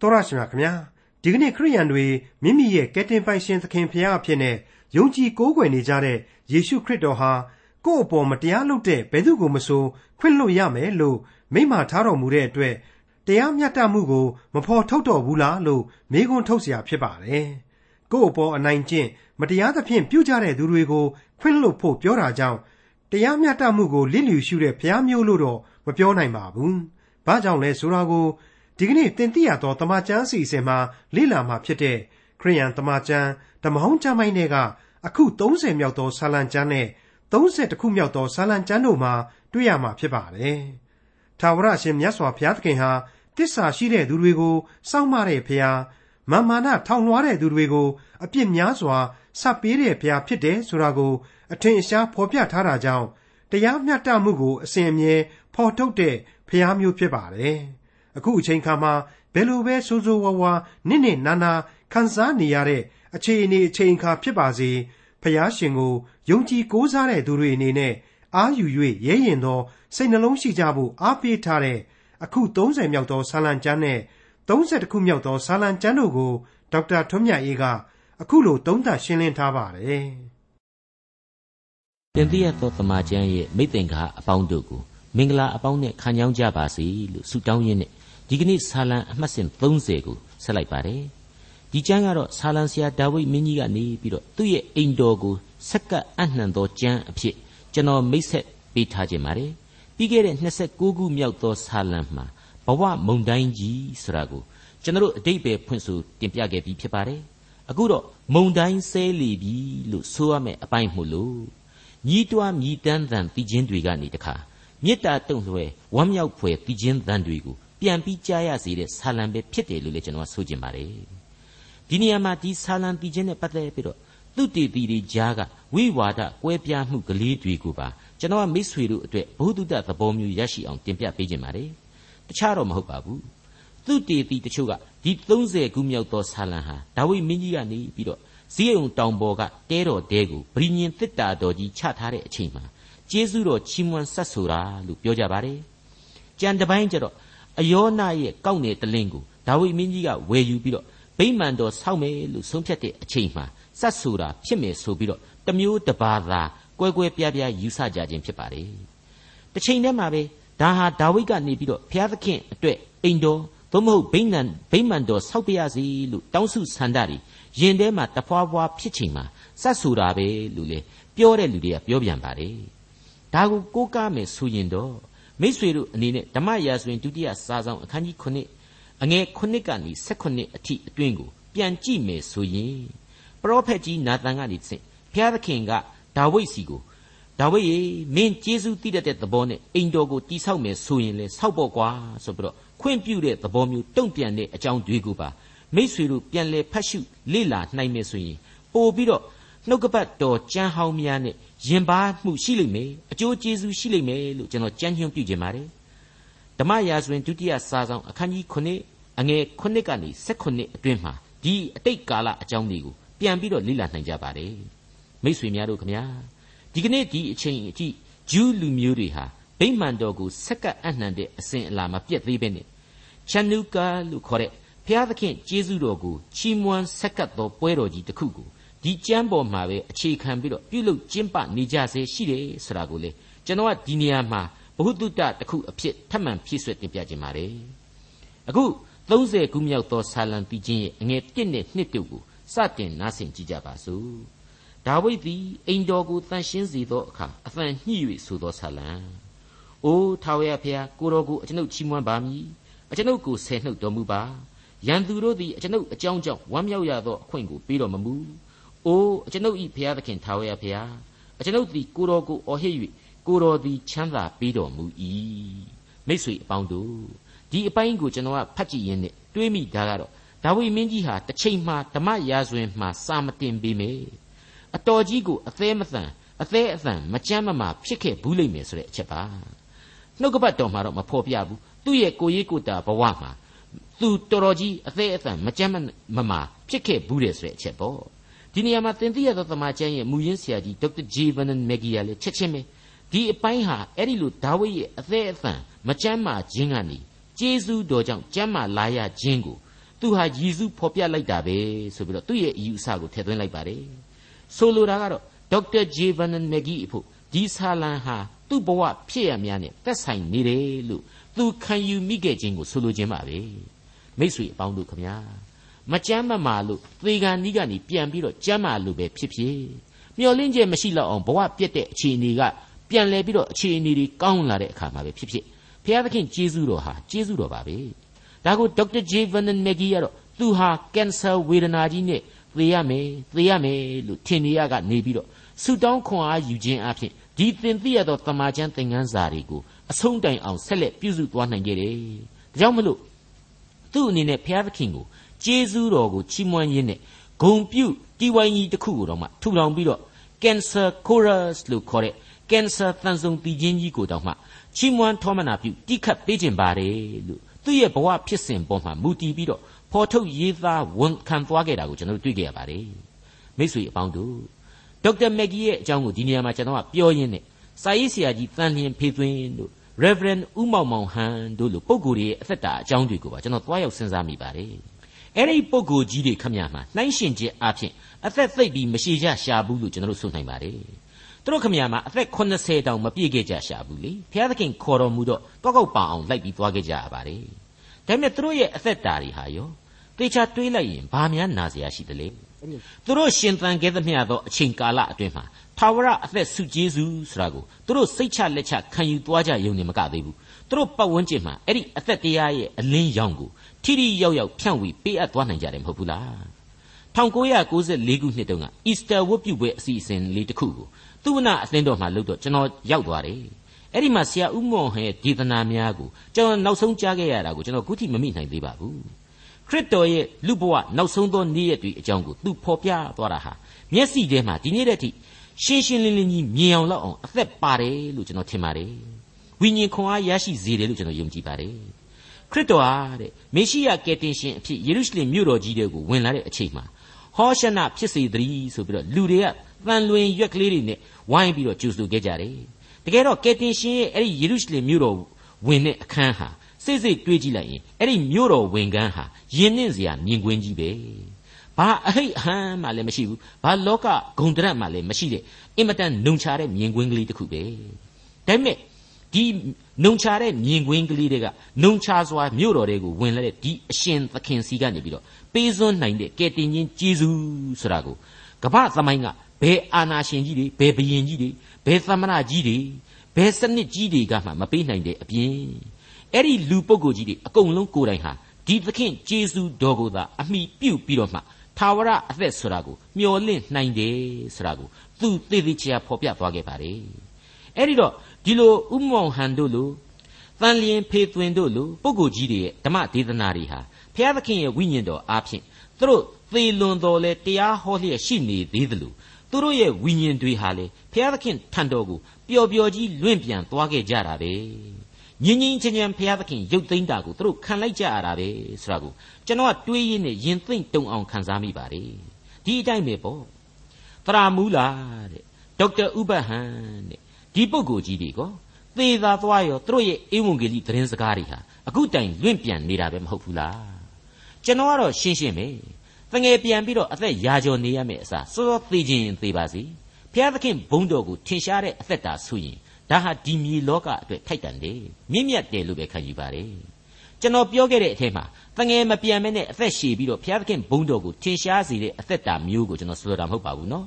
တော်ရရှိမြခင်ဗျာဒီကနေ့ခရိယန်တွေမိမိရဲ့ကယ်တင်ပိုင်ရှင်သခင်ဖရာအဖြစ်နဲ့ယုံကြည်ကိုးကွယ်နေကြတဲ့ယေရှုခရစ်တော်ဟာကိုယ့်အပေါ်မတရားလုပ်တဲ့ဘယ်သူကိုမဆိုခွင့်လွှတ်ရမယ်လို့မိန့်မာထားတော်မူတဲ့အတွက်တရားမျှတမှုကိုမဖော်ထုတ်တော်ဘူးလားလို့မေးခွန်းထုတ်เสียဖြစ်ပါတယ်ကိုယ့်အပေါ်အနိုင်ကျင့်မတရားသဖြင့်ပြုကြတဲ့သူတွေကိုခွင့်လွှတ်ဖို့ပြောတာကြောင့်တရားမျှတမှုကိုလစ်လျူရှုတဲ့ဖျားမျိုးလို့တော့မပြောနိုင်ပါဘူး။ဘာကြောင့်လဲဆိုတာကို ဒီကနေ့သင်သိရသောတမန်ကျမ်းအစီအစဉ်မှာလေ့လာမှာဖြစ်တဲ့ခရိယန်တမန်ကျမ်းဓမ္မဟောင်းကျမ်းပိုင်းတွေကအခု30မြောက်သောဆာလံကျမ်းနဲ့30ခုမြောက်သောဆာလံကျမ်းတို့မှာတွေ့ရမှာဖြစ်ပါတယ်။ထာဝရရှင်မြတ်စွာဘုရားသခင်ဟာတစ္ဆာရှိတဲ့သူတွေကိုစောင့်မတဲ့ဘုရားမာမာနထောင်လွှားတဲ့သူတွေကိုအပြစ်များစွာဆပ်ပေးတဲ့ဘုရားဖြစ်တယ်ဆိုတာကိုအထင်အရှားဖော်ပြထားတာကြောင့်တရားမျှတမှုကိုအစဉ်အမြဲဖော်ထုတ်တဲ့ဘုရားမျိုးဖြစ်ပါတယ်။ အခုအချိန်ခါမှာဘယ်လိုပဲဆိုးဆိုးဝါးဝါနစ်နစ်နာနာခံစားနေရတဲ့အခြေအနေအချိန်ခါဖြစ်ပါစေဖျားရှင်ကိုယုံကြည်ကိုးစားတဲ့သူတွေအနေနဲ့အာယူ၍ရဲရင်သောစိတ်နှလုံးရှိကြဖို့အားပေးထားတဲ့အခု30မြောက်သောဆာလံကျမ်းနဲ့30ခုမြောက်သောဆာလံကျမ်းတို့ကိုဒေါက်တာထွန်းမြတ်အေးကအခုလိုသုံးသပ်ရှင်းလင်းထားပါတယ်။တင်ပြရသောသမာကျမ်းရဲ့မိသင်္ကာအပေါင်းတို့ကိုမင်္ဂလာအပေါင်းနဲ့ခံကြောင်းကြပါစေလို့ဆုတောင်းရင်းနဲ့ ဒီကနေ့ဆာလံအမှတ်စဉ်30ကိုဆက်လိုက်ပါတယ်။ဒီကျမ်းကတော့ဆာလံဆရာဒါဝိဒ်မင်းကြီးကနေပြီးတော့သူ့ရဲ့အိမ်တော်ကိုဆက်ကပ်အနှံသောကျမ်းအဖြစ်ကျွန်တော်မိတ်ဆက်ပေးထားခြင်းပါတယ်။ပြီးခဲ့တဲ့29ခုမြောက်သောဆာလံမှာဘဝမုန်တိုင်းကြီးဆိုတာကိုကျွန်တော်အတိတ်ပဲဖွင့်ဆိုတင်ပြခဲ့ပြီးဖြစ်ပါတယ်။အခုတော့မုန်တိုင်းဆဲလီပြီလို့ဆိုရမယ့်အပိုင်းမို့လို့ညီးတွားမြည်တမ်းသံပြီးခြင်းတွေကနေတခါမေတ္တာတုံ့လွှဲဝမ်းမြောက်ဖွယ်ပြီးခြင်းသံတွေကို ပြန်ပြီးကြားရစေတဲ့ဆာလံပဲဖြစ်တယ်လို့လည်းကျွန်တော်ဆိုချင်ပါတယ်ဒီနေရာမှာဒီဆာလံပြီးခြင်းနဲ့ပတ်သက်ပြီးတော့သူတေတီတွေကြားကဝိဝါဒကွဲပြားမှုကလေးတွေကိုပါကျွန်တော်ကမိษွေတို့အတွက်ဘုဒ္ဓတသဘောမျိုးရရှိအောင်တင်ပြပေးခြင်းပါတယ်တခြားတော့မဟုတ်ပါဘူးသူတေတီတချို့ကဒီ30ခုမြောက်သောဆာလံဟာဒါဝိမင်းကြီးကနေပြီးတော့ဇီးုံတောင်ပေါ်ကတဲတော်တဲကိုဗြိညင်တစ်တာတော်ကြီးချထားတဲ့အချိန်မှာကျေးဇူးတော်ချီးမွမ်းဆက်ဆိုတာလို့ပြောကြပါတယ်ကြံတပိုင်းကျတော့ အယောနာရဲ့ကောက်နယ်တလင်းကိုဒါဝိမင်းကြီးကဝယ်ယူပြီးတော့ဗိမာန်တော်ဆောက်မယ်လို့ဆုံးဖြတ်တဲ့အချိန်မှာစတ်ဆိုတာဖြစ်မယ်ဆိုပြီးတော့တမျိုးတပါးသာကွဲကွဲပြားပြားယူဆကြခြင်းဖြစ်ပါတယ်တစ်ချိန်တည်းမှာပဲဒါဟာဒါဝိဒ်ကနေပြီးတော့ဘုရားသခင်အတွက်အိမ်တော်သို့မဟုတ်ဗိမာန်ဗိမာန်တော်ဆောက်ပြရစီလို့တောင်းစုဆန္ဒတွေရင်ထဲမှာတဖွာဖွာဖြစ်ချိန်မှာစတ်ဆိုတာပဲလို့လေပြောတဲ့လူတွေကပြောပြန်ပါတယ်ဒါကိုကိုးကားမယ်ဆိုရင်တော့ မိษွေတို့အနေနဲ့ဓမ္မရာဇဝင်ဒုတိယစာဆောင်အခန်းကြီး9အငယ်9ကနေ18အထိအတွင်းကိုပြန်ကြည့်မယ်ဆိုရင်ပရောဖက်ကြီးနာသန်ကနေသိဘုရားသခင်ကဒါဝိဒ်စီကိုဒါဝိဒ်ရေမင်းကျေးဇူးတည်တဲ့သဘောနဲ့အိမ်တော်ကိုတိဆောက်မယ်ဆိုရင်လေဆောက်ပေါ့ကွာဆိုပြီးတော့ခွင့်ပြုတဲ့သဘောမျိုးတုံ့ပြန်တဲ့အကြောင်းတွေကိုပါမိษွေတို့ပြန်လဲဖတ်ရှုလေ့လာနိုင်မယ်ဆိုရင်ပို့ပြီးတော့ နှုတ်ကပတ်တော်ကြမ်းဟောင်းများနဲ့ရင်ပါမှုရှိလိမ့်မယ်အကျိုးကျေးဇူးရှိလိမ့်မယ်လို့ကျွန်တော်ကြံ့ညွှန်ပြုခြင်းပါတယ်ဓမ္မရာဇဝင်ဒုတိယစာဆောင်အခန်းကြီး9အငယ်9ကနေ18အတွင်းမှာဒီအတိတ်ကာလအကြောင်းတွေကိုပြန်ပြီးတော့လေ့လာနိုင်ကြပါတယ်မိတ်ဆွေများတို့ခမညာဒီကနေ့ဒီအချိန်အထိဂျူးလူမျိုးတွေဟာဗိမာန်တော်ကိုဆက်ကပ်အနှံတဲ့အစဉ်အလာမပြတ်သေးပဲနဲ့ချန်နုကာလို့ခေါ်တဲ့ဘုရားသခင်ကျေးဇူးတော်ကိုချီးမွမ်းဆက်ကပ်သောပွဲတော်ကြီးတစ်ခုကို ဒီကျမ်းပေါ်မှာပဲအခြေခံပြီးတော့ပြုလုပ်ကျင့်ပနေကြစေရှိတယ်ဆိုတာကိုလေကျွန်တော်ကဒီနေရာမှာဘ ഹു တုတတစ်ခုအဖြစ်ထပ်မံဖြည့်ဆွတ်တင်ပြခြင်းပါတယ်အခု30ခုမြောက်သောဆာလံတီချင်းရဲ့အငယ်1နဲ့2တို့ကိုစတင်နားဆင်ကြည့်ကြပါစို့ဒါဝိဒ်သည်အိမ်တော်ကိုတန်ရှင်းစေသောအခါအသံညှိ၍ဆိုသောဆာလံအိုးထာဝရဘုရားကိုတော်ကိုအကျွန်ုပ်ချီးမွမ်းပါမည်အကျွန်ုပ်ကိုဆယ်နှုတ်တော်မူပါရန်သူတို့သည်အကျွန်ုပ်အကြောင်းကြောင့်ဝမ်းမြောက်ရသောအခွင့်ကိုပေးတော်မမူ အိုးအကျွန်ုပ်ဤဘုရားသခင်ထာဝရဘုရားအကျွန်ုပ်သည်ကိုတော်ကိုအော်ဟစ်၍ကိုတော်သည်ချမ်းသာပေးတော်မူ၏မိတ်ဆွေအပေါင်းတို့ဒီအပိုင်းကိုကျွန်တော်ကဖတ်ကြည့်ရင်းနဲ့တွေးမိတာကတော့ဒါဝိမင်းကြီးဟာတစ်ချိန်မှဓမ္မရာဇဝင်မှာစာမတင်ပေမေအတော်ကြီးကိုအသေးမသန်အသေးအသန်မကြမ်းမမာဖြစ်ခဲ့ဘူးလိမ့်မယ်ဆိုတဲ့အချက်ပါနှုတ်ကပတ်တော်မှာတော့မဖော်ပြဘူးသူ့ရဲ့ကိုရေးကိုတာဘဝမှာသူတော်တော်ကြီးအသေးအသန်မကြမ်းမမာဖြစ်ခဲ့ဘူးတယ်ဆိုတဲ့အချက်ပေါ့ ဒီနေရာမှာသင်သိရသောသမာကျမ်းရဲ့မူရင်းဆရာကြီးဒေါက်တာဂျေဗန်နန်မက်ဂီယာလည်းချက်ချင်းပဲဒီအပိုင်းဟာအဲ့ဒီလိုဒါဝိဒ်ရဲ့အသေးအသံမကြမ်းမာခြင်းကနေကျေးဇူးတော်ကြောင့်ကြမ်းမာလာရခြင်းကိုသူဟာယေရှုဖော်ပြလိုက်တာပဲဆိုပြီးတော့သူ့ရဲ့အယူအဆကိုထည့်သွင်းလိုက်ပါတယ်ဆိုလိုတာကတော့ဒေါက်တာဂျေဗန်နန်မက်ဂီအဖို့ဒီဆာလန်ဟာသူ့ဘဝဖြစ်ရများနဲ့သက်ဆိုင်နေတယ်လို့သူခံယူမိခဲ့ခြင်းကိုဆိုလိုခြင်းပါပဲမိတ်ဆွေအပေါင်းတို့ခမညာ မကြမ်းမမာလို့သေကံနီးကနေပြန်ပြီးတော့ကြမ်းမာလို့ပဲဖြစ်ဖြစ်မျောလင့်ချက်မရှိတော့အောင်ဘဝပြက်တဲ့အခြေအနေကပြန်လဲပြီးတော့အခြေအနေတွေကောင်းလာတဲ့အခါမှာပဲဖြစ်ဖြစ်ဘုရားသခင်ကျေးဇူးတော်ဟာကျေးဇူးတော်ပါပဲဒါကိုဒေါက်တာဂျေဗန်နန်မက်ဂီကတော့သူဟာကင်ဆာဝေဒနာကြီးနဲ့သေရမယ်သေရမယ်လို့ထင်နေရကနေပြီးတော့ဆူတောင်းခွန်အားယူခြင်းအပြင်ဒီသင်သိရသောတမန်ကျမ်းသင်ခန်းစာတွေကိုအဆုံးတိုင်အောင်ဆက်လက်ပြုစုသွားနိုင်ခဲ့တယ်။ဒါကြောင့်မလို့သူ့အနေနဲ့ဘုရားသခင်ကို ကျေးဇူးတော်ကိုချီးမွမ်းရင်းနဲ့ဂုံပြုတီဝိုင်းကြီးတစ်ခုကိုတော့မှထူထောင်ပြီးတော့ Cancer Chorus လို့ခေါ်တဲ့ Cancer တန်ဆုံတည်ခြင်းကြီးကိုတော့မှချီးမွမ်းထောမနာပြုတိခတ်ပေးခြင်းပါတယ်လို့သူ့ရဲ့ဘဝဖြစ်စဉ်ပေါ်မှာမူတည်ပြီးတော့ဖော်ထုတ်ရေးသားဝန်ခံသွားခဲ့တာကိုကျွန်တော်တို့တွေ့ကြရပါတယ်မိတ်ဆွေအပေါင်းတို့ဒေါက်တာမက်ဂီရဲ့အကြောင်းကိုဒီနေရာမှာကျွန်တော်ကပြောရင်းနဲ့စာရေးဆရာကြီးတန်လျင်ဖေသွင်းတို့ Reverend ဦးမောင်မောင်ဟန်တို့လိုပုဂ္ဂိုလ်တွေရဲ့အသက်တာအကြောင်းတွေကိုပါကျွန်တော်သွားရောက်စဉ်းစားမိပါတယ် အဲ့ဒီပုဂ္ဂိုလ်ကြီးတွေခမညာမှာနှိုင်းရှင်ခြင်းအပြင်အသက်သိပ်ပြီးမရှိကြရှာဘူးလို့ကျွန်တော်တို့ဆိုနိုင်ပါတယ်သူတို့ခမညာမှာအသက်80တောင်မပြည့်ခဲ့ကြရှာဘူးလေဘုရားသခင်ခေါ်တော်မူတော့ကောက်ကောက်ပအောင်လိုက်ပြီးသွားခဲ့ကြရပါတယ်ဒါပေမဲ့သူတို့ရဲ့အသက်တာတွေဟာရောတေချာတွေးလိုက်ရင်ဘာများနာစရာရှိသလဲ သူတို့ရှင်သန်ခဲ့သမျှသောအချိန်ကာလအတွင်းမှာထာဝရအသက်ဆုကျေးဇူးဆိုတာကိုသူတို့စိတ်ချလက်ချခံယူသွားကြရုံနဲ့မကသေးဘူးသူတို့ပတ်ဝန်းကျင်မှာအဲ့ဒီအသက်တရားရဲ့အလင်းရောင်ကိုထိထိရောက်ရောက်ဖြန့်ဝေပေးအပ်သွားနိုင်ကြတယ်မဟုတ်ဘူးလား1994ခုနှစ်တုန်းကအီစတာဝတ်ပြုပွဲအစီအစဉ်လေးတစ်ခုကိုသူဝနာအသင်းတော်မှာလုပ်တော့ကျွန်တော်ရောက်သွားတယ်အဲ့ဒီမှာဆရာဦးမော်ဟဲ့ဒေသနာများကိုကျွန်တော်နောက်ဆုံးကြားခဲ့ရတာကိုကျွန်တော်ခုထိမမိနိုင်သေးပါဘူး ခရစ်တော်ရဲ့လူဘဝနောက်ဆုံးသောနေ့ရက်တွေအကြောင်းကိုသူဖော်ပြသွားတာဟာမျက်စိထဲမှာဒီနေ့တည်းထိရှင်းရှင်းလင်းလင်းကြီးမြင်အောင်လောက်အောင်အသက်ပါတယ်လို့ကျွန်တော်ထင်ပါတယ်ဝိညာဉ်ခွန်အားရရှိစေတယ်လို့ကျွန်တော်ယုံကြည်ပါတယ်ခရစ်တော်ဟာတဲ့မေရှိယကယ်တင်ရှင်အဖြစ်ယေရုရှလင်မြို့တော်ကြီးတွေကိုဝင်လာတဲ့အချိန်မှာဟောရှနဖြစ်စေတည်းဆိုပြီးတော့လူတွေကတန်လွင်ရွက်ကလေးတွေနဲ့ဝိုင်းပြီးတော့ကြိုဆိုခဲ့ကြတယ်တကယ်တော့ကယ်တင်ရှင်ရဲ့အဲ့ဒီယေရုရှလင်မြို့တော်ဝင်တဲ့အခန်းဟာ စိတ်စိတ်တွေးကြည့်လိုက်ရင်အဲ့ဒီမြို့တော်ဝင်ကန်းဟာယဉ်နှင့်စရာမြင်ကွင်းကြီးပဲဘာအဟိတ်အဟမ်းမှလည်းမရှိဘူးဘာလောကဂုံတရက်မှလည်းမရှိတဲ့အင်မတန်နှုံချတဲ့မြင်ကွင်းကလေးတစ်ခုပဲဒါပေမဲ့ဒီနှုံချတဲ့မြင်ကွင်းကလေးတွေကနှုံချစွာမြို့တော်တွေကိုဝင်လာတဲ့ဒီအရှင်သခင်စီကနေပြီးတော့ပေးစွန်းနိုင်တဲ့ကယ်တင်ရှင်ဂျေဇူးဆိုတာကိုကမ္ဘာသမိုင်းကဘယ်အာနာရှင်ကြီးတွေဘယ်ဘယင်ကြီးတွေဘယ်သမဏကြီးတွေဘယ်စနစ်ကြီးတွေကမှမပေးနိုင်တဲ့အပြင် အဲ့ဒီလူပုဂ္ဂိုလ်ကြီးတွေအကုန်လုံးကိုယ်တိုင်ဟာဒီသခင်ဂျေဇူးတော်ကိုသာအမိပြုတ်ပြီးတော့မှထာဝရအသက်ဆိုတာကိုမျော်လင့်နိုင်တယ်ဆိုတာကိုသူသေသေးချာဖော်ပြသွားခဲ့ပါတယ်အဲ့ဒီတော့ဒီလိုဥမောင်ဟန်တို့လိုတန်လျင်ဖေသွင်တို့လိုပုဂ္ဂိုလ်ကြီးတွေရဲ့ဓမ္မဒေသနာတွေဟာဘုရားသခင်ရဲ့ဝိညာဉ်တော်အားဖြင့်သူတို့သေလွန်တော်လဲတရားဟောလျက်ရှိနေသေးသလိုသူတို့ရဲ့ဝိညာဉ်တွေဟာလေဘုရားသခင်ထံတော်ကိုပျော်ပျော်ကြီးလွင့်ပြန်သွားခဲ့ကြတာပဲ ငင်းငင်းချင်ချင်ဘုရားသခင်ရုပ်သိမ်းတာကိုသူတို့ခံလိုက်ကြရတာပဲဆိုတာကိုကျွန်တော်ကတွေးရင်းနဲ့ရင်သိမ့်တုံအောင်ခံစားမိပါတယ်ဒီအတိုင်းပဲပေါ့တရာမူလာတဲ့ဒေါက်တာဥပဟန်တဲ့ဒီပုဂ္ဂိုလ်ကြီးတွေကသေသာသွားရောသူတို့ရဲ့ဧဝံဂေလိသတင်းစကားတွေဟာအခုတိုင်လွင့်ပြန်နေတာပဲမဟုတ်ဘူးလားကျွန်တော်ကတော့ရှင်းရှင်းပဲတငယ်ပြန်ပြီးတော့အသက်ရာကျော်နေရမယ့်အစားစောစောသေခြင်းသေပါစေဘုရားသခင်ဘုန်းတော်ကိုထင်ရှားတဲ့အသက်တာဆိုရင် ဒါဟာဒီမြေလောကအတွက်ထိုက်တန်တယ်မြင့်မြတ်တယ်လို့ပဲခံယူပါတယ်ကျွန်တော်ပြောခဲ့တဲ့အထက်မှာတငယ်မပြန်မဲနဲ့အသက်ရှည်ပြီးတော့ဘုရားသခင်ဘုန်းတော်ကိုထင်ရှားစေတဲ့အသက်တာမျိုးကိုကျွန်တော်ဆိုလိုတာမဟုတ်ပါဘူးနော်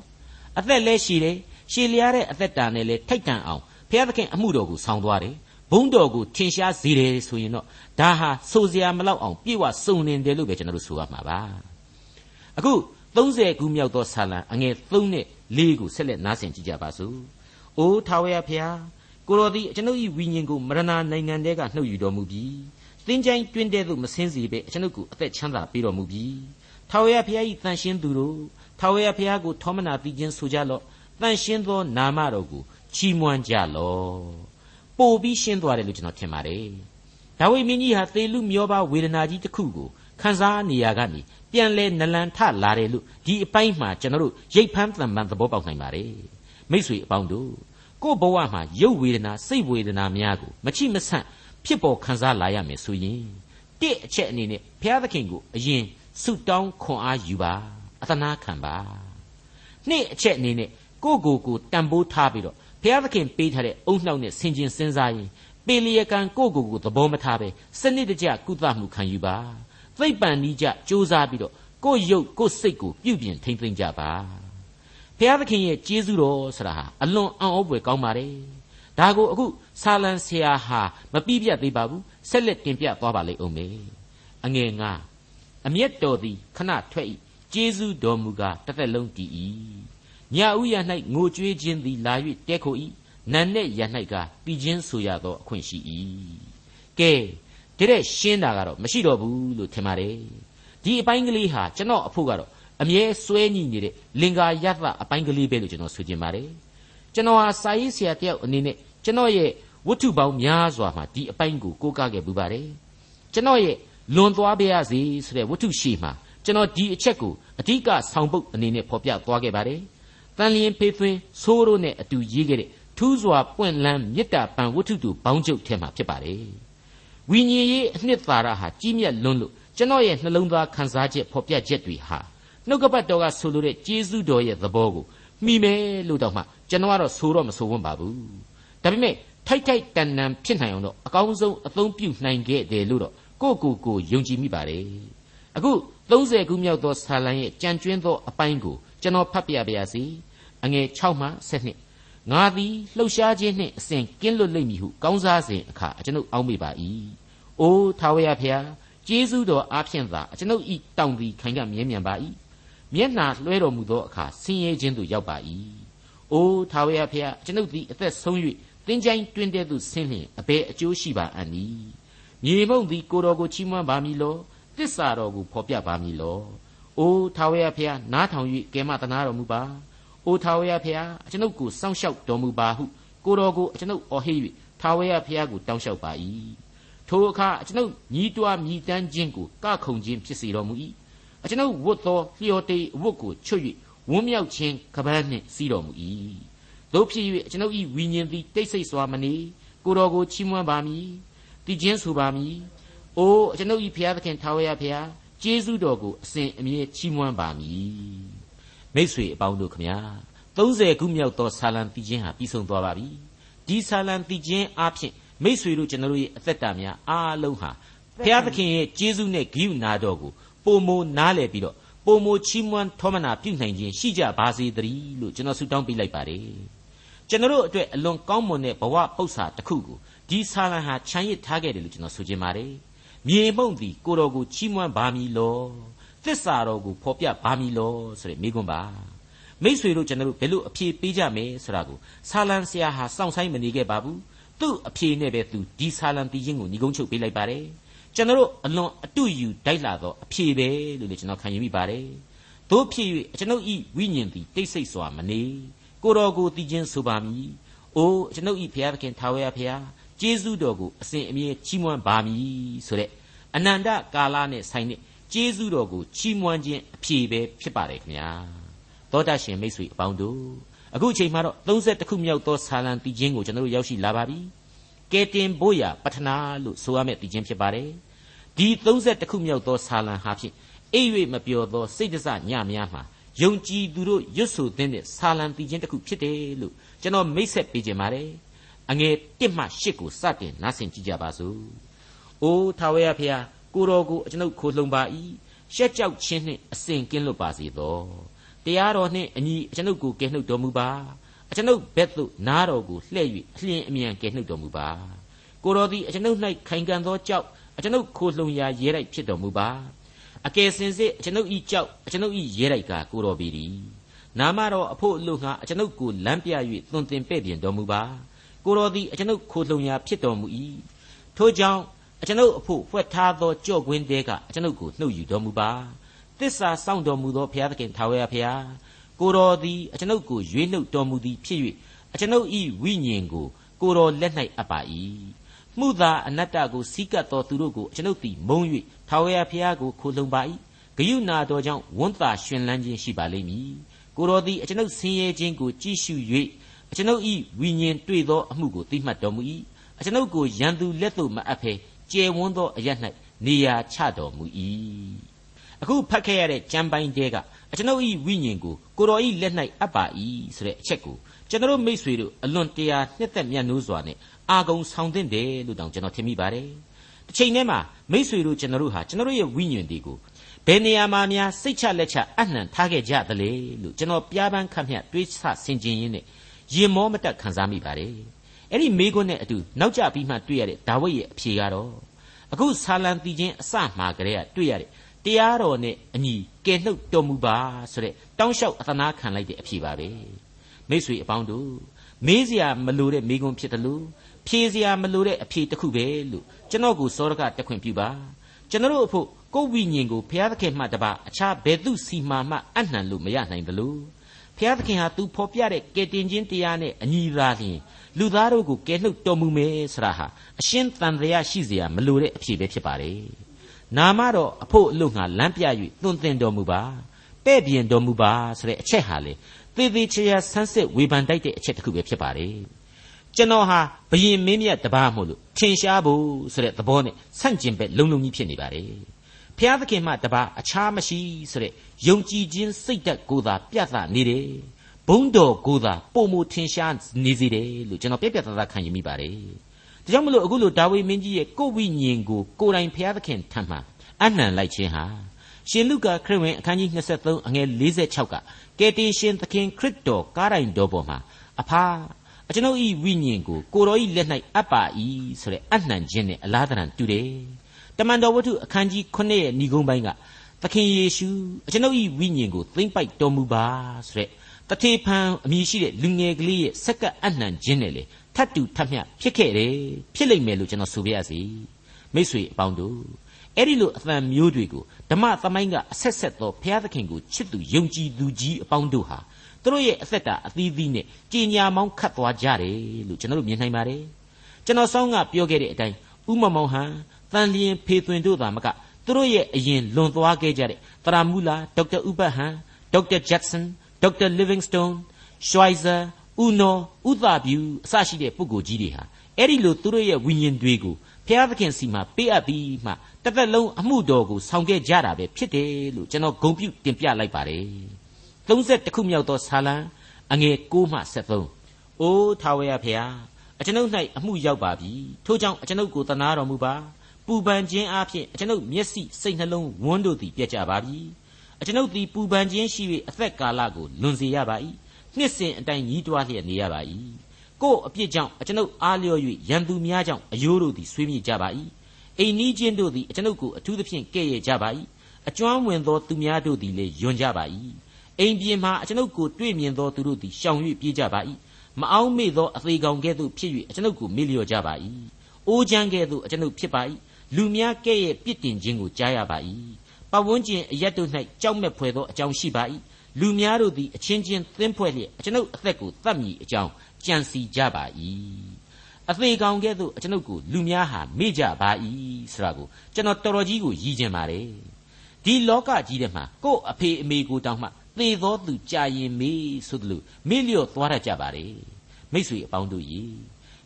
အသက်လဲရှည်တယ်ရှည်လျားတဲ့အသက်တာနဲ့လဲထိုက်တန်အောင်ဘုရားသခင်အမှုတော်ကိုဆောင်သွားတယ်ဘုန်းတော်ကိုထင်ရှားစေတယ်ဆိုရင်တော့ဒါဟာစိုးစရာမလောက်အောင်ပြေဝစုံနေတယ်လို့ပဲကျွန်တော်တို့ဆိုရမှာပါအခု30ခုမြောက်သောဆာလံအငယ်3နဲ့4ကိုဆက်လက်နားဆင်ကြည့်ကြပါစို့။ အိုးထာဝရဖျားကိုတော်သည်ကျွန်ုပ်၏ဝိညာဉ်ကိုမရဏနိုင်ငံထဲကနှုတ်ယူတော်မူပြီးသင်္ချိုင်းတွင်တဲ့သို့မဆင်းစေဘဲကျွန်ုပ်ကိုအသက်ချမ်းသာပေးတော်မူပြီးထာဝရဖျား၏တန်ရှင်းသူတို့ထာဝရဖျားကိုထောမနာပြီးခြင်းဆိုကြလော့တန်ရှင်းသောနာမတော်ကိုချီးမွမ်းကြလော့ပို့ပြီးရှင်းသွားတယ်လို့ကျွန်တော်ထင်ပါတယ်ဒါဝိမင်းကြီးဟာသေလူမျောပါဝေဒနာကြီးတစ်ခုကိုခံစားနေရကနေပြန်လဲနလန်ထလာတယ်လို့ဒီအပိုင်းမှာကျွန်တော်တို့ရိတ်ဖမ်းတန်ပန်သဘောပေါက်နိုင်ပါတယ် မိษွေအပေါင်းတို့ကိုယ့်ဘဝမှာရုပ်ဝေဒနာစိတ်ဝေဒနာများကိုမချိမဆန့်ဖြစ်ပေါ်ခံစားလာရမယ်ဆိုရင်တတစ်အချက်အနေနဲ့ဘုရားသခင်ကိုအရင်ဆုတောင်းခွန်အားယူပါအသနာခံပါနှစ်အချက်အနေနဲ့ကိုကိုကိုတန်ဖိုးထားပြီးတော့ဘုရားသခင်ပေးထားတဲ့အုံနှောက်နဲ့ဆင်ခြင်စဉ်းစားရင်ပေလျက်ကံကိုကိုကိုသဘောမထားပဲစနစ်တကျကုသမှုခံယူပါသိပ္ပံနီးကြစူးစမ်းပြီးတော့ကိုရုပ်ကိုစိတ်ကိုပြုပြင်ထိမ့်သိမ့်ကြပါ ဘုရားသခင်ရဲ့ကျေးဇူးတော်ဆိုတာဟာအလွန်အံ့ဩဖွယ်ကောင်းပါတယ်ဒါကိုအခုဆာလံဆရာဟာမပြည့်ပြတ်သေးပါဘူးဆက်လက်တင်ပြသွားပါလိမ့်ဦးမယ်အငယ်ငါအမျက်တော်သည်ခဏထွက်၏ကျေးဇူးတော်မူကားတစ်သက်လုံးတည်၏ညဥ်ရ၌ငိုကြွေးခြင်းသည်လာ၍တဲခို၏နန်နဲ့ရ၌ကပြီးချင်းဆိုရသောအခွင့်ရှိ၏ကဲတဲ့ရှင်းတာကတော့မရှိတော့ဘူးလို့ထင်ပါတယ်ဒီအပိုင်းကလေးဟာကျွန်တော်အဖို့ကတော့ အမြဲစွဲညှိနေတဲ့လင်္ကာယသအပိုင်းကလေးပဲလို့ကျွန်တော်ဆိုချင်ပါတယ်ကျွန်တော်ဟာစာရေးဆရာတယောက်အနေနဲ့ကျွန်တော်ရဲ့ဝတ္ထုပေါင်းများစွာမှာဒီအပိုင်းကိုကိုးကားခဲ့ပူပါတယ်ကျွန်တော်ရဲ့လွန်သွားပါရစေဆိုတဲ့ဝတ္ထုရှိမှာကျွန်တော်ဒီအချက်ကိုအဓိကဆောင်ပုတ်အနေနဲ့ဖော်ပြသွားခဲ့ပါတယ်တန်လျင်ဖေးသွင်းဆိုးရိုးနဲ့အတူရေးခဲ့တဲ့ထူးစွာပွင့်လန်းမေတ္တာပံဝတ္ထုတူဘောင်းကျုပ်ထဲမှာဖြစ်ပါတယ်ဝိညာဉ်ရေးအနှစ်သာရဟာကြီးမြတ်လွန်းလို့ကျွန်တော်ရဲ့နှလုံးသားခံစားချက်ဖော်ပြချက်တွေဟာ နှုတ်ကပတ်တော်ကဆိုလိုတဲ့ကျေးဇူးတော်ရဲ့သဘောကိုမိမယ်လို့တော့မှကျွန်တော်ကတော့ဆိုတော့မဆိုဝန်းပါဘူးဒါပေမဲ့ထိုက်ထိုက်တန်တန်ဖြစ်နိုင်အောင်တော့အကောင်းဆုံးအသုံးပြုနိုင်ခဲ့တယ်လို့တော့ကိုယ့်ကိုယ်ကိုယုံကြည်မိပါတယ်အခု30ခုမြောက်သောဆာလံရဲ့ကြံကျွင်းသောအပိုင်းကိုကျွန်တော်ဖတ်ပြပါရစေအငယ်6မှ7ငါသည်လှုပ်ရှားခြင်းနှင့်အစဉ်ကင်းလွတ်လိမ့်မည်ဟုကောင်းစားစဉ်အခါကျွန်ုပ်အောက်မေ့ပါ၏အိုးထာဝရဖျားကျေးဇူးတော်အားဖြင့်သာကျွန်ုပ်ဤတောင်သည်ခိုင်ကမြဲမြံပါ၏ မျက်နာလွှဲတော်မူသောအခါဆင်းရဲခြင်းသို့ရောက်ပါ၏အိုးထာဝရဖျားကျွန်ုပ်သည်အသက်ဆုံး၍တင်းကြိုင်းတွင်တဲ့သို့ဆင်းလျင်အဘယ်အကျိုးရှိပါအံ့နည်းမြေမုံသည်ကိုတော်ကိုချီးမွမ်းပါမည်လောတစ္ဆာတော်ကိုဖော်ပြပါမည်လောအိုးထာဝရဖျားနားထောင်၍ကဲမတနာတော်မူပါအိုထာဝရဖျားကျွန်ုပ်ကိုစောင့်ရှောက်တော်မူပါဟုကိုတော်ကိုကျွန်ုပ်အော်ဟစ်၍ထာဝရဖျားကိုတောင်းလျှောက်ပါ၏ထိုအခါကျွန်ုပ်ညီးတွားမြည်တမ်းခြင်းကိုကခုန်ခြင်းဖြစ်စေတော်မူ၏ ကျွန်ုပ်ဝတ်သောလျှော်တေအဝတ်ကိုချွတ်၍ဝန်းမြောက်ခြင်းကပန်းနှင့်စီးတော်မူ၏တို့ဖြစ်၍ကျွန်ုပ်၏ဝိညာဉ်သည်တိတ်ဆိတ်စွာမနေကိုတော်ကိုချီးမွမ်းပါမည်တည်ခြင်းဆိုပါမည်အိုကျွန်ုပ်၏ဖျားသခင်ထာဝရဖျားကျေးဇူးတော်ကိုအစဉ်အမြဲချီးမွမ်းပါမည်မိတ်ဆွေအပေါင်းတို့ခမညာ30ခုမြောက်သောဆာလံတည်ခြင်းဟာပြီးဆုံးသွားပါပြီဒီဆာလံတည်ခြင်းအပြင်မိတ်ဆွေတို့ကျွန်တော်တို့ရဲ့အသက်တာများအားလုံးဟာဘုရားသခင်ရဲ့ကျေးဇူးနဲ့ဂိယူနာတော်ကို ပုံမိုနားလည်ပြီးတော့ပုံမိုချီးမွမ်းထောမနာပြုနိုင်ခြင်းရှိကြပါစေတည်းလို့ကျွန်တော်ဆုတောင်းပေးလိုက်ပါတယ်ကျွန်တော်တို့အတွက်အလွန်ကောင်းမွန်တဲ့ဘဝပု္ပ္ပာတစ်ခုကိုဒီဆာလံဟာခြံရစ်ထားခဲ့တယ်လို့ကျွန်တော်ဆိုချင်ပါတယ်မြေမှုန့်သည်ကိုတော်ကိုချီးမွမ်းပါမည်လောသစ္စာတော်ကိုဖော်ပြပါမည်လောဆိုတဲ့မိကွန်းပါမိษွေတို့ကျွန်တော်တို့ဘယ်လိုအဖြေပေးကြမယ်ဆိုတာကိုဆာလံဆရာဟာစောင့်ဆိုင်မနေခဲ့ပါဘူးသူ့အဖြေနဲ့ပဲသူဒီဆာလံတီးခြင်းကိုညီကုန်းချုပ်ပေးလိုက်ပါတယ် ကျွန်တော်တို့အလွန်အတူယူတိုက်လာတော့အဖြေပဲလို့လည်းကျွန်တော်ခံယူမိပါတယ်တို့ဖြစ်၍ကျွန်ုပ်ဤဝိညာဉ်သည်တိတ်ဆိတ်စွာမနေကိုတော်ကိုတည်ခြင်းဆိုပါမည်အိုးကျွန်ုပ်ဤဘုရားသခင်ထာဝရဘုရားကျေးဇူးတော်ကိုအစဉ်အမြဲချီးမွမ်းပါမည်ဆိုတဲ့အနန္တကာလနဲ့ဆိုင်တဲ့ကျေးဇူးတော်ကိုချီးမွမ်းခြင်းအဖြေပဲဖြစ်ပါတယ်ခင်ဗျာသောတာရှင်မိတ်ဆွေအပေါင်းတို့အခုအချိန်မှာတော့30ခုမြောက်သောဆာလံတည်ခြင်းကိုကျွန်တော်တို့ရောက်ရှိလာပါပြီ ကဲတင်ဘိုးရပထနာလို့ဆိုရမယ့်တည်ခြင်းဖြစ်ပါတယ်ဒီ30ခုမြောက်သောဆာလံဟာဖြင့်အိပ်၍မပျော်သောစိတ်တစညများမှာယုံကြည်သူတို့ရွတ်ဆိုသင့်တဲ့ဆာလံတည်ခြင်းတစ်ခုဖြစ်တယ်လို့ကျွန်တော်မိတ်ဆက်ပေးခြင်းပါတယ်အငယ်1မှ8ကိုစတင်နားဆင်ကြည့်ကြပါစို့။အိုးထာဝရဖျားကိုတော်ကိုကျွန်ုပ်ခိုလှုံပါ၏ရှက်ကြောက်ခြင်းနှင့်အစဉ်ကင်းလွတ်ပါစေသော။တရားတော်နှင့်အညီကျွန်ုပ်ကိုကယ်နှုတ်တော်မူပါ။ ကျွန်ုပ်ဘက်သို့နားတော်ကိုလှည့်၍အလျင်အမြန်ကယ်နှုတ်တော်မူပါ။ကိုတော်သည်ကျွန်ုပ်၌ခိုင်ခံသောကြောက်ကျွန်ုပ်ခိုလှုံရာရဲတိုက်ဖြစ်တော်မူပါ။အကယ်စင်စစ်ကျွန်ုပ်ဤကြောက်ကျွန်ုပ်ဤရဲတိုက်ကကိုတော်ပေသည်။နာမတော်အဖို့အလို့ငါကျွန်ုပ်ကိုလမ်းပြ၍သွန်သင်ပဲ့ပြင်တော်မူပါ။ကိုတော်သည်အကျွန်ုပ်ခိုလှုံရာဖြစ်တော်မူ၏ထို့ကြောင့်အကျွန်ုပ်အဖို့ဖွက်ထားသောကြော့ကွင်းတဲကအကျွန်ုပ်ကိုနှုတ်ယူတော်မူပါသစ္စာစောင့်တော်မူသောဘုရားသခင်ထာဝရဘုရား ကိုတော်သည်အကျွန်ုပ်ကိုရွေးနှုတ်တော်မူသည်ဖြစ်၍အကျွန်ုပ်၏ဝိညာဉ်ကိုကိုတော်လက်၌အပ်ပါ၏မှုသာအနတ္တကိုစီးကပ်တော်သူတို့ကိုအကျွန်ုပ်သည်မုံ၍ထာဝရဘုရားကိုခိုလှုံပါ၏ဂယုနာတော်ကြောင့်ဝန်တာရှင်လန်းခြင်းရှိပါလိမ့်မည်ကိုတော်သည်အကျွန်ုပ်ဆင်းရဲခြင်းကိုကြည့်ရှု၍အကျွန်ုပ်ဤဝိညာဉ်တွေ့သောအမှုကိုသိမှတ်တော်မူ၏အကျွန်ုပ်ကိုရန်သူလက်သို့မအပ်ဖဲကျယ်ဝန်းသောအရ၌နေရာချတော်မူ၏ အခုဖတ်ခဲ့ရတဲ့ကျမ်းပိုင်းတဲကအကျွန်ုပ်ဤဝိညာဉ်ကိုကိုတော်ဤလက်၌အပ်ပါ၏ဆိုတဲ့အချက်ကိုကျွန်တော်မိษွေတို့အလွန်တရာနှစ်သက်မြတ်နိုးစွာနဲ့အာဂုံဆောင်သင့်တယ်လို့တောင်ကျွန်တော်ထင်မိပါတယ်တစ်ချိန်တည်းမှာမိษွေတို့ကျွန်တော်တို့ဟာကျွန်တော်ရဲ့ဝိညာဉ်တွေကိုဘယ်နေရာမှာများစိတ်ချလက်ချအနှံထားခဲ့ကြသလဲလို့ကျွန်တော်ပြားပန်းခတ်မြတွေးဆဆင်ခြင်ရင်းနဲ့ရင်မောမတက်ခံစားမိပါတယ်အဲ့ဒီမိကွန်းနဲ့အတူနောက်ကျပြီးမှတွေ့ရတဲ့ဒါဝိဒ်ရဲ့အဖြေကတော့အခုဆာလံတီချင်းအစမှာကလေးကတွေ့ရတဲ့ တရားတော်နဲ့အညီကယ်နှုတ်တော်မူပါဆိုတဲ့တောင်းလျှောက်အသနာခံလိုက်တဲ့အဖြစ်ပါပဲမိ쇠အပေါင်းတို့မေးစရာမလိုတဲ့မိကုံဖြစ်တယ်လို့ဖြေစရာမလိုတဲ့အဖြေတစ်ခုပဲလို့ကျွန်တော်ကိုစောရကတက်ခွင့်ပြုပါကျွန်တော်အဖို့ကိုယ်ဝိညာဉ်ကိုဘုရားသခင်မှတပါအခြားဘယ်သူစီမာမှအနှံလို့မရနိုင်ဘူးလို့ဘုရားသခင်ဟာသူဖော်ပြတဲ့ကယ်တင်ခြင်းတရားနဲ့အညီသာလျှင်လူသားတို့ကိုကယ်နှုတ်တော်မူမယ်ဆိုတာဟာအရှင်းတန်တရားရှိစရာမလိုတဲ့အဖြေပဲဖြစ်ပါတယ် နာမတော့အဖို့အလို့ငါလမ်းပြ၍သွန်သင်တော်မူပါပဲ့ပြင်တော်မူပါဆိုတဲ့အချက်ဟာလေသေသေးချာချာဆန်းစစ်ဝေဖန်တိုက်တဲ့အချက်တစ်ခုပဲဖြစ်ပါတယ်ကျွန်တော်ဟာဘယင်မင်းမြတ်တပားမို့လို့ထင်ရှားဖို့ဆိုတဲ့သဘောနဲ့ဆန့်ကျင်ဘက်လုံလုံကြီးဖြစ်နေပါတယ်ဖျားသခင်မှတပားအခြားမရှိဆိုတဲ့ယုံကြည်ခြင်းစိတ်ဓာတ်ကိုသာပြသနေတယ်ဘုံတော်ကိုသာပုံမထင်ရှားနေစေတယ်လို့ကျွန်တော်ပြက်ပြက်သားသားခံယူမိပါတယ် ဒါကြောင့်မလို့အခုလိုဒါဝိမင်းကြီးရဲ့ကိုဝိညာဉ်ကိုကိုယ်တိုင်ဖျားသခင်ထံမှအနှံလိုက်ခြင်းဟာရှင်လုကာခရစ်ဝင်အခန်းကြီး23အငယ်46ကကယ်တင်ရှင်သခင်ခရစ်တော်ကားတိုင်တော်ပေါ်မှာအဖာအကျွန်ုပ်ဤဝိညာဉ်ကိုကိုတော်ဤလက်၌အပ်ပါ၏ဆိုတဲ့အနှံခြင်းနဲ့အလားတန်တူတယ်တမန်တော်ဝတ္ထုအခန်းကြီး9ရဲ့ဏိဂုံးပိုင်းကသခင်ယေရှုအကျွန်ုပ်ဤဝိညာဉ်ကိုသိမ့်ပိုက်တော်မူပါဆိုတဲ့တထေဖန်အမည်ရှိတဲ့လူငယ်ကလေးရဲ့စက္ကအနှံခြင်းနဲ့လေ ထတ်တူထတ်မြဖြစ်ခဲ့တယ်ဖြစ်လိမ့်မယ်လို့ကျွန်တော်ဆိုပြရစီမိတ်ဆွေအပေါင်းတို့အဲ့ဒီလိုအသံမျိုးတွေကိုဓမ္မသမိုင်းကအဆက်ဆက်သောဘုရားသခင်ကိုချစ်သူယုံကြည်သူကြီးအပေါင်းတို့ဟာသူတို့ရဲ့အသက်တာအသီးသီးနဲ့ကြည်ညာမောင်းခတ်သွားကြတယ်လို့ကျွန်တော်တို့မြင်နိုင်ပါတယ်ကျွန်တော်ဆောင်းကပြောခဲ့တဲ့အတိုင်းဥမမောင်ဟန်တန်လျင်ဖေသွင်တို့သာမကသူတို့ရဲ့အရင်လွန်သွားခဲ့ကြတဲ့တရာမူလာဒေါက်တာဥပတ်ဟန်ဒေါက်တာဂျက်ဆန်ဒေါက်တာလီဗင်းစတုန်းရှွိုင်ဇာ ဥနော်ဥသဗျူအစရှိတဲ့ပုဂ္ဂိုလ်ကြီးတွေဟာအဲ့ဒီလိုသူတို့ရဲ့ဝိညာဉ်တွေကိုဘုရားသခင်စီမှာပေးအပ်ပြီးမှတသက်လုံးအမှုတော်ကိုဆောင်ခဲ့ကြတာပဲဖြစ်တယ်လို့ကျွန်တော်ဂုံပြုတင်ပြလိုက်ပါတယ်30ခုမြောက်သောဆာလံအငယ်6မှ73အိုးထာဝရဖျားအကျွန်ုပ်၌အမှုရောက်ပါပြီထို့ကြောင့်အကျွန်ုပ်ကိုတနာတော်မူပါပူပန်ခြင်းအပြင်အကျွန်ုပ်မျက်စိစိတ်နှလုံးဝန်းတို့သည်ပြတ်ကြပါပြီအကျွန်ုပ်သည်ပူပန်ခြင်းရှိ၍အသက်ကာလကိုလွန်စေရပါ၏ နှစ်စဉ်အတိုင်းညီးတွားလျက်နေရပါ၏ကို့အပြစ်ကြောင့်အကျွန်ုပ်အားလျော်၍ရန်သူများကြောင့်အယိုးတို့သည်ဆွေးမြေ့ကြပါ၏အိမ်နီးချင်းတို့သည်အကျွန်ုပ်ကိုအထူးသဖြင့်ကဲ့ရဲ့ကြပါ၏အကျွမ်းဝင်သောသူများတို့သည်လည်းယွန်ကြပါ၏အိမ်ပြင်မှာအကျွန်ုပ်ကိုတွေ့မြင်သောသူတို့သည်ရှောင်၍ပြေးကြပါ၏မအောင်မေ့သောအသေးကောင်ကဲ့သို့ဖြစ်၍အကျွန်ုပ်ကိုမေ့လျော့ကြပါ၏အိုးချမ်းကဲ့သို့အကျွန်ုပ်ဖြစ်ပါ၏လူများကဲ့ရဲ့ပြစ်တင်ခြင်းကိုကြားရပါ၏ပတ်ဝန်းကျင်အရက်တို့၌ကြောက်မဲ့ဖွယ်သောအကြောင်းရှိပါ၏ လူများတို့သည်အချင်းချင်းသင်းဖွဲ့လျက်အကျွန်ုပ်အသက်ကိုတတ်မိအကြောင်းကြံစီကြပါ၏အသေးကောင်ကဲ့သို့ကျွန်ုပ်ကိုလူများဟာမေ့ကြပါ၏ဆိုတာကိုကျွန်တော်တော်တော်ကြီးကိုရည်ကျင်ပါတယ်ဒီလောကကြီးထဲမှာကို့အဖေအမေကိုတောင်းမှသေသောသူကြာရင်မေးဆိုသလိုမေ့လျော့သွားတတ်ကြပါတယ်မိษွေအပေါင်းတို့ကြီး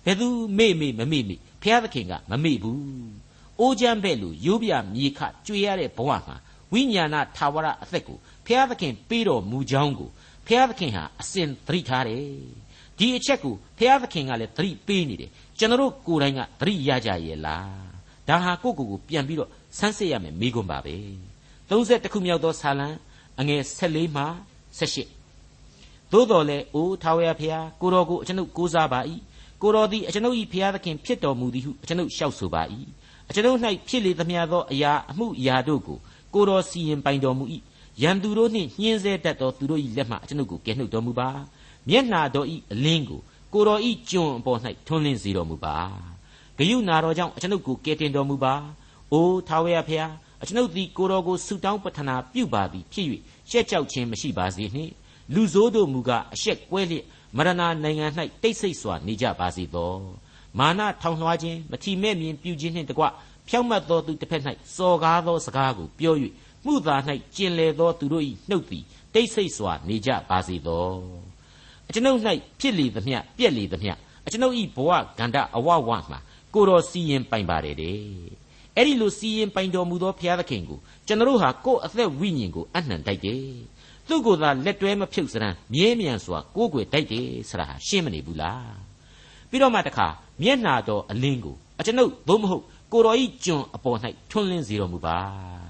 ဘယ်သူမေ့မေ့မမေ့မေ့ဖျားသခင်ကမမေ့ဘူးအိုးချမ်းပဲ့လို့ရိုးပြမြေခကြွေရတဲ့ဘဝမှာဝိညာဏထာဝရအသက်ကို ဖျားသခင်ပေးတော်မူကြောင်းကိုဖျားသခင်ဟာအစဉ်သတိထားတယ်ဒီအချက်ကိုဘုရားသခင်ကလည်းသတိပေးနေတယ်ကျွန်တော်ကိုယ်တိုင်ကသတိရကြရဲ့လားဒါဟာကိုယ့်ကိုယ်ကိုပြန်ပြီးတော့ဆန်းစစ်ရမယ်မိကွန်းပါပဲ30ခုမြောက်သောဆာလံအငယ်14မှ18သို့တော်လည်းအိုထာဝရဘုရားကိုတော်ကိုအကျွန်ုပ်ကိုးစားပါ၏ကိုတော်သည်အကျွန်ုပ်၏ဘုရားသခင်ဖြစ်တော်မူသည်ဟုအကျွန်ုပ်လျှောက်ဆိုပါ၏အကျွန်ုပ်၌ဖြစ်လေသမျှသောအရာအမှုအရာတို့ကိုကိုတော်စီရင်ပိုင်တော်မူ၏ ရန်သူတို့နှင့်ညှင်းဆဲတတ်သောသူတို့၏လက်မှအကျွန်ုပ်ကိုကယ်နှုတ်တော်မူပါမျက်နာတော်ဤအလင်းကိုကိုတော်ဤကျွန်အပေါ်၌ထွန်းလင်းစေတော်မူပါဂယုနာတော်ကြောင့်အကျွန်ုပ်ကိုကယ်တင်တော်မူပါအိုထာဝရဘုရားအကျွန်ုပ်သည်ကိုတော်ကိုဆုတောင်းပတနာပြုပါသည်ဖြစ်၍ရှက်ကြောက်ခြင်းမရှိပါစေနှင့်လူဆိုးတို့မူကားအရှက်ကွဲလျက်မရဏနိုင်ငံ၌တိတ်ဆိတ်စွာနေကြပါစေသောမာနထောင်လွှားခြင်းမထီမဲ့မြင်ပြုခြင်းနှင့်တကွဖြောင့်မတ်သောသူတစ်ဖက်၌စော်ကားသောစကားကိုပြော၍ မှုသာ၌ကျင်လေသောသူတို့၏နှုတ်သည်တိတ်ဆိတ်စွာနေကြပါစေသောအကျွန်ုပ်၌ဖြစ်လေသမျှပြက်လေသမျှအကျွန်ုပ်ဤဘဝဂန္ဓအဝဝမှာကိုတော်စီရင်ပိုင်ပါတယ်တဲ့အဲ့ဒီလိုစီရင်ပိုင်တော်မူသောဘုရားသခင်ကိုကျွန်တော်ဟာကိုယ့်အသက်ဝိညာဉ်ကိုအနှံတိုက်တယ်သူ့ကိုယ်သာလက်တွဲမဖြုတ်စရန်မြဲမြံစွာကိုယ်ွယ်တိုက်တယ်ဆိုတာဟာရှင်းမနေဘူးလားပြီးတော့မှတခါမျက်နာတော်အလင်းကိုအကျွန်ုပ်သို့မဟုတ်ကိုတော်ဤကျွန်အပေါ်၌ထွန်းလင်းစေတော်မူပါတဲ့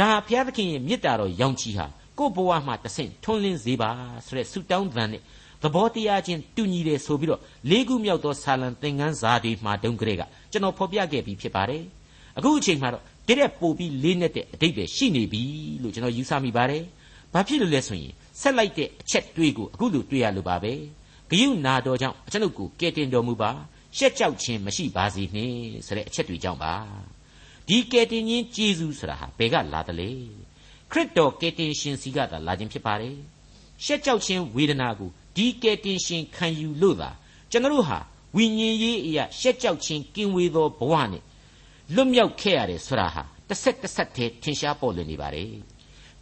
ဒါဘုရားသခင်ရဲ့မေတ္တာတော်ရောင်ချီဟာကိုဘဝမှာတဆင့်ထွန်းလင်းစေပါဆိုတဲ့ဆုတောင်းသံနဲ့သဘောတရားချင်းတူညီတယ်ဆိုပြီးတော့လေးခုမြောက်သောဆာလံသင်ခန်းစာတွေမှာတုန်းကလေးကကျွန်တော်ဖော်ပြခဲ့ပြီးဖြစ်ပါတယ်အခုအချိန်မှာတော့တရက်ပို့ပြီးလေးနဲ့တဲ့အတိတ်ပဲရှိနေပြီလို့ကျွန်တော်ယူဆမိပါတယ်ဘာဖြစ်လို့လဲဆိုရင်ဆက်လိုက်တဲ့အချက်တွေးကိုအခုလိုတွေ့ရလို့ပါပဲဂယုနာတော်ကြောင့်ကျွန်ုပ်ကိုကဲတင်တော်မူပါရှက်ကြောက်ခြင်းမရှိပါစေနှင့်ဆိုတဲ့အချက်တွေကြောင့်ပါ ဒီကဲတင်ခြင်းကျေးဇူးဆိုတာဟာဘယ်ကလာတယ်လဲခရစ်တော်ကဲတင်ရှင်စီကသာလာခြင်းဖြစ်ပါတယ်ရှက်ကြောက်ခြင်းဝေဒနာကိုဒီကဲတင်ရှင်ခံယူလို့သာကျွန်တော်ဟာဝိညာဉ်ရေးအရာရှက်ကြောက်ခြင်းကင်ဝေသောဘဝနဲ့လွတ်မြောက်ခဲ့ရတယ်ဆိုတာဟာတစ်ဆက်တစ်ဆက်တည်းထင်ရှားပေါ်လွင်နေပါတယ်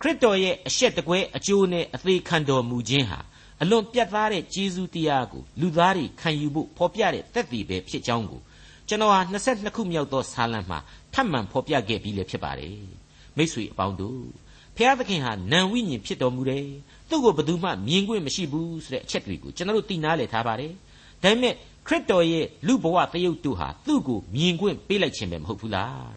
ခရစ်တော်ရဲ့အရှက်တကွဲအကျိုးနဲ့အသေးခံတော်မူခြင်းဟာအလွန်ပြတ်သားတဲ့ကျေးဇူးတရားကိုလူသားတွေခံယူဖို့ဖော်ပြတဲ့သက်သေပဲဖြစ်ကြောင်းကို ကျွန်တော်ဟာ22ခုမြောက်သောဆာလံမှာထပ်မံဖော်ပြခဲ့ပြီးလည်းဖြစ်ပါတယ်မိษွေအပေါင်းတို့ဖျားသခင်ဟာနံဝိညာဉ်ဖြစ်တော်မူတယ်သူ့ကိုဘယ်သူမှမြင်ခွင့်မရှိဘူးဆိုတဲ့အချက်တွေကိုကျွန်တော်တို့သိနာလည်ထားပါတယ်ဒါပေမဲ့ခရစ်တော်ရဲ့လူဘဝတယုတ်တို့ဟာသူ့ကိုမြင်ခွင့်ပေးလိုက်ခြင်းပဲမဟုတ်ဘူးလား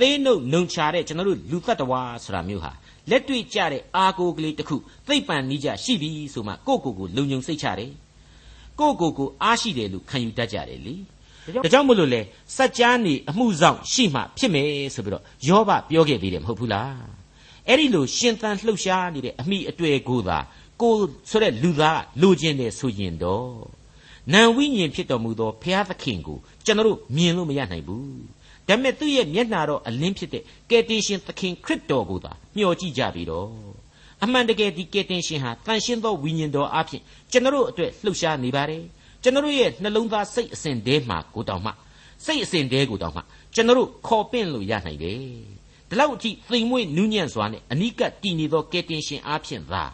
သေးနှုတ်နှုံချတဲ့ကျွန်တော်တို့လူတ attva ဆိုတာမျိုးဟာလက်တွေ့ကြတဲ့အာကိုကလေးတစ်ခုသိပ်ပန်နီးကြရှိပြီဆိုမှကိုကိုကိုလုံုံစိတ်ချတယ်ကိုကိုကိုအားရှိတယ်လို့ခံယူတတ်ကြတယ်လေ ဒါကြောင့်မလို့လေစัจ जा နေအမှုဆောင်ရှိမှဖြစ်မယ်ဆိုပြီးတော့ယောဘပြောခဲ့သေးတယ်မဟုတ်ဘူးလားအဲ့ဒီလိုရှင်သန်လှုပ်ရှားနေတဲ့အမိအတွေ့ကိုသာကိုဆိုတဲ့လူသားလိုချင်တယ်ဆိုရင်တော့နံဝိညာဉ်ဖြစ်တော်မူသောဘုရားသခင်ကိုကျွန်တော်တို့မြင်လို့မရနိုင်ဘူးဒါပေမဲ့သူ့ရဲ့မျက်နှာတော်အလင်းဖြစ်တဲ့ကယ်တင်ရှင်သခင်ခရစ်တော်ကိုသာမျှော်ကြည့်ကြပြီတော့အမှန်တကယ်ဒီကယ်တင်ရှင်ဟာတန်ရှင်းသောဝိညာဉ်တော်အဖြစ်ကျွန်တော်တို့အတွက်လှုပ်ရှားနေပါတယ် ကျွန်တော်တို့ရဲ့နှလုံးသားစိတ်အစဉ်တဲမှာကိုတောင်မှစိတ်အစဉ်တဲကိုတောင်မှကျွန်တော်တို့ခေါ်ပင့်လို့ရနိုင်တယ်ဒီလောက်အထိသိမ်မွေ့နူးညံ့စွာနဲ့အနိကတည်နေသောကယ်တင်ရှင်အဖြစ်သာ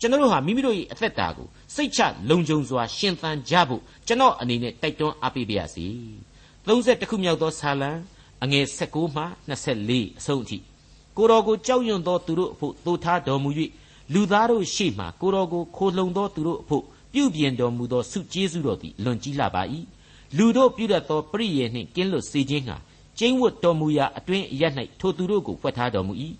ကျွန်တော်တို့ဟာမိမိတို့ရဲ့အသက်တာကိုစိတ်ချလုံခြုံစွာရှင်သန်ကြဖို့ကျွန်တော်အနေနဲ့တိုက်တွန်းအားပေးပါရစေ30ခုမြောက်သောဆာလံအငယ်16မှ24အဆုံးအထိကိုတော်ကိုကြောက်ရွံ့သောသူတို့အဖို့သို့ထားတော်မူ၍လူသားတို့ရှေ့မှကိုတော်ကိုခိုလှုံသောသူတို့အဖို့ ပြုပြင်တော်မူသောဆုကျေးဇူးတော်သည်လွန်ကြီးလာပါ၏လူတို့ပြုတတ်သောပရိယေနှင့်ကင်းလွတ်စေခြင်းဟာကျင်းဝတ်တော်မူရာအတွင်းအရ၌ထိုသူတို့ကိုဖွက်ထားတော်မူ၏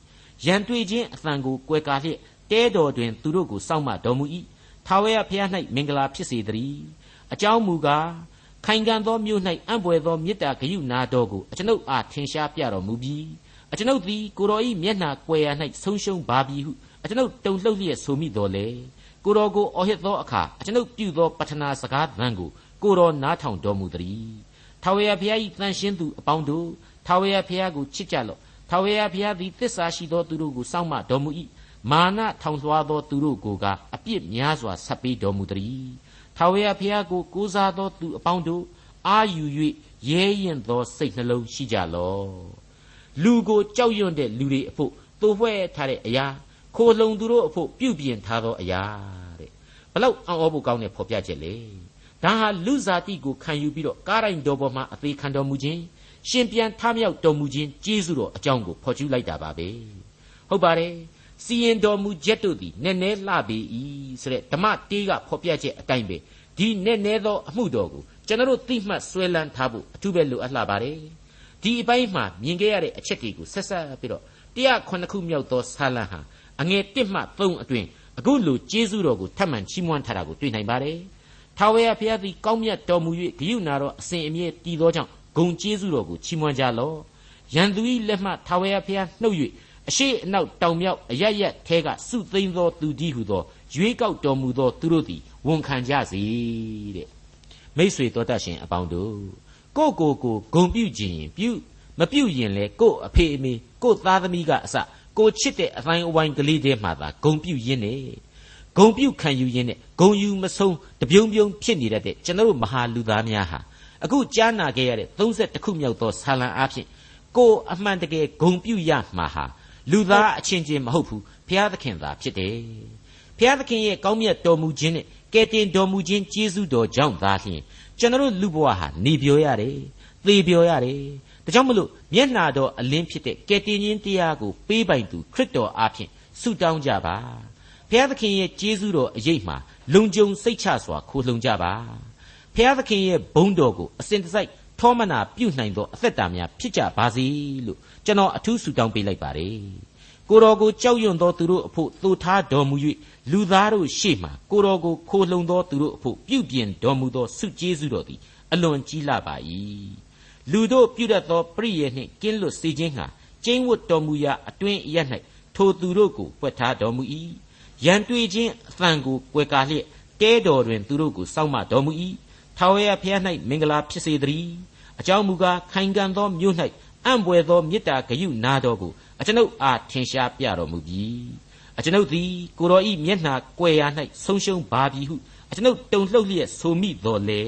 ရန်တွေ့ခြင်းအသံကိုကွယ်ကာလျက်တဲတော်တွင်သူတို့ကိုစောင့်မတော်မူ၏ထာဝရဘုရား၌မင်္ဂလာဖြစ်စေတည်းအကြောင်းမူကားခိုင်ခံသောမြို့၌အံ့ပွေသောမေတ္တာဂရုနာတော်ကိုအကျွန်ုပ်အားထင်ရှားပြတော်မူပြီးအကျွန်ုပ်သည်ကိုတော်၏မျက်နှာကွယ်ရာ၌ဆုံးရှုံးပါပြီဟုအကျွန်ုပ်တုန်လှုပ်လျက်ဆိုမိတော်လေ ကိုတော်ကိုအော်ဟစ်သောအခါအကျွန်ုပ်ပြုသောပတ္ထနာစကားသံကိုကိုတော်နားထောင်တော်မူသည်ထာဝရဘုရား၏တန်ရှင်းသူအပေါင်းတို့ထာဝရဘုရားကိုချစ်ကြလော့ထာဝရဘုရားသည်သစ္စာရှိသောသူတို့ကိုစောင့်မတော်မူ၏မာနထောင်လွှားသောသူတို့ကိုကအပြစ်များစွာဆက်ပေးတော်မူသည်ထာဝရဘုရားကိုကိုးစားသောသူအပေါင်းတို့အာယူ၍ရဲရင်သောစိတ်နှလုံးရှိကြလော့လူကိုကြောက်ရွံ့တဲ့လူတွေအဖို့သို့ဖွဲ့ထားတဲ့အရာ ခိုလုံသူတို့အဖို့ပြုပြင်ထားသောအရာတဲ့ဘလောက်အံ့ဩဖို့ကောင်းတဲ့ဖော်ပြချက်လေဒါဟာလူစားတိကိုခံယူပြီးတော့ကားတိုင်းတော်ပေါ်မှာအသေးခံတော်မူခြင်းရှင်ပြန်ထမြောက်တော်မူခြင်းကျေးဇူးတော်အကြောင်းကိုဖော်ကျူးလိုက်တာပါပဲဟုတ်ပါတယ်စီရင်တော်မူချက်တို့သည်နည်းနည်းလှပေ၏ဆိုတဲ့ဓမ္မတေးကဖော်ပြချက်အတိုင်းပဲဒီနည်းနည်းသောအမှုတော်ကိုကျွန်တော်သိမှတ်ဆွဲလန်းထားဖို့အထူးပဲလိုအပ်လာပါတယ်ဒီအပိုင်းမှာမြင်ခဲ့ရတဲ့အချက်တွေကိုဆက်ဆက်ပြီးတော့109ခုမြောက်သောဆာလံဟာ အငယ်1မှ3အတွင်အခုလိုကျေးဇူးတော်ကိုထပ်မံချီးမွမ်းထားတာကိုတွေ့နိုင်ပါတယ်ထာဝရဘုရားသည်ကောင်းမြတ်တော်မူ၍ဂရုဏာတော်အစဉ်အမြဲတည်သောကြောင့်ဂုံကျေးဇူးတော်ကိုချီးမွမ်းကြလော့ရန်သူ၏လက်မှထာဝရဘုရားနှုတ်၍အရှိအနောက်တောင်မြောက်အရရက်ထဲကစုသိမ်းသောသူကြီးဟုသောရွေးကောက်တော်မူသောသူတို့သည်ဝန်ခံကြစေတဲ့မိษွေတော်တတ်ရှင်အပေါင်းတို့ကိုကိုကိုဂုံပြုခြင်းရင်ပြုမပြုရင်လေကိုအဖေအမေကိုသားသမီးကအစ ကိုချစ်တဲ့အတိုင်းအဝိုင်းကလေးတွေမှသာဂုံပြုရင်းနဲ့ဂုံပြုခံယူရင်းနဲ့ဂုံယူမဆုံးတပြုံပြုံဖြစ်နေတတ်တဲ့ကျွန်တော်မဟာလူသားများဟာအခုကြားနာခဲ့ရတဲ့30ခုမြောက်သောဆာလံအားဖြင့်ကိုအမှန်တကယ်ဂုံပြုရမှာဟာလူသားအချင်းချင်းမဟုတ်ဘူးဘုရားသခင်သာဖြစ်တယ်ဘုရားသခင်ရဲ့ကောင်းမြတ်တော်မူခြင်းနဲ့ကယ်တင်တော်မူခြင်းကျေးဇူးတော်ကြောင့်သာလျှင်ကျွန်တော်လူဘဝဟာနေပြောရတယ်သေပြောရတယ် ဒါကြောင့်မလို့မျက်နှာတော်အလင်းဖြစ်တဲ့ကယ်တင်ရှင်တရားကိုပေးပိုင်သူခရစ်တော်အားဖြင့်ဆုတောင်းကြပါဘုရားသခင်ရဲ့ကျေးဇူးတော်အရေးမှာလုံခြုံစိတ်ချစွာခိုလှုံကြပါဘုရားသခင်ရဲ့ဘုန်းတော်ကိုအစဉ်တစိုက်ထောမနာပြုနိုင်သောအသက်တာများဖြစ်ကြပါစေလို့ကျွန်တော်အထူးဆုတောင်းပေးလိုက်ပါတယ်ကိုတော်ကိုကြောက်ရွံ့သောသူတို့အဖို့သို့ထားတော်မူ၍လူသားတို့ရှေ့မှကိုတော်ကိုခိုလှုံသောသူတို့အဖို့ပြုပြင်တော်မူသောဆုကျေးဇူးတော်သည်အလွန်ကြီးလာပါ၏ လူတို့ပြုတတ်သောပရိယေနှင့်ကင်းလွတ်စေခြင်းဟာကျင်းဝတ်တော်မူရာအတွင်းအရ၌ထိုသူတို့ကိုပွက်ထားတော်မူ၏ရန်တွေ့ခြင်းအသံကိုကွယ်ကာလျက်တဲတော်တွင်သူတို့ကိုစောင့်မတော်မူ၏ထာဝရဘုရား၌မင်္ဂလာဖြစ်စေတည်းအကြောင်းမူကားခိုင်ခံ့သောမြို့၌အံ့ဘွယ်သောမေတ္တာဂရုနာတော်ကိုအကျွန်ုပ်အားထင်ရှားပြတော်မူပြီအကျွန်ုပ်သည်ကိုတော်ဤမျက်နှာကွယ်ရာ၌ဆုံးရှုံးပါပြီဟုအကျွန်ုပ်တုန်လှုပ်လျက်ဆိုမိတော်လေ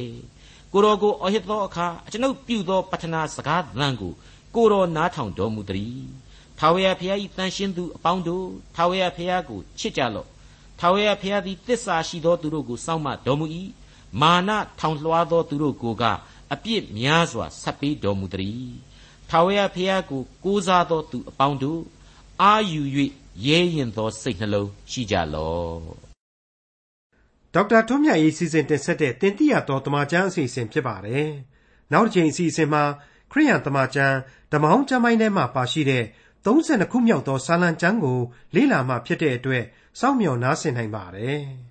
ကိုတော်ကိုအဟစ်သောအခါအကျွန်ုပ်ပြုသောပတ္ထနာစကားသံကိုကိုတော်နားထောင်တော်မူသည်ထာဝရဘုရား၏တန်ရှင်းသူအပေါင်းတို့ထာဝရဘုရားကိုချစ်ကြလော့ထာဝရဘုရားသည်တစ္ဆာရှိသောသူတို့ကိုစောင့်မတော်မူ၏မာနထောင်လွှားသောသူတို့ကိုကအပြစ်များစွာဆက်ပေးတော်မူသည်ထာဝရဘုရားကိုကိုးစားသောသူအပေါင်းတို့အာယူ၍ရဲရင်သောစိတ်နှလုံးရှိကြလော့ ဒေါက်တာထွန်းမြတ်ရေးစီစဉ်တင်ဆက်တဲ့တင်ပြရတော်တမချန်းအစီအစဉ်ဖြစ်ပါတယ်နောက်တစ်ချိန်အစီအစဉ်မှာခရိယန်တမချန်းဓမ္မဟောင်းကျမ်းပိုင်းထဲမှာပါရှိတဲ့32ခုမြောက်သောစာလံကျမ်းကိုလေ့လာမှဖြစ်တဲ့အတွက်စောင့်မျှော်နားဆင်နိုင်ပါတယ်။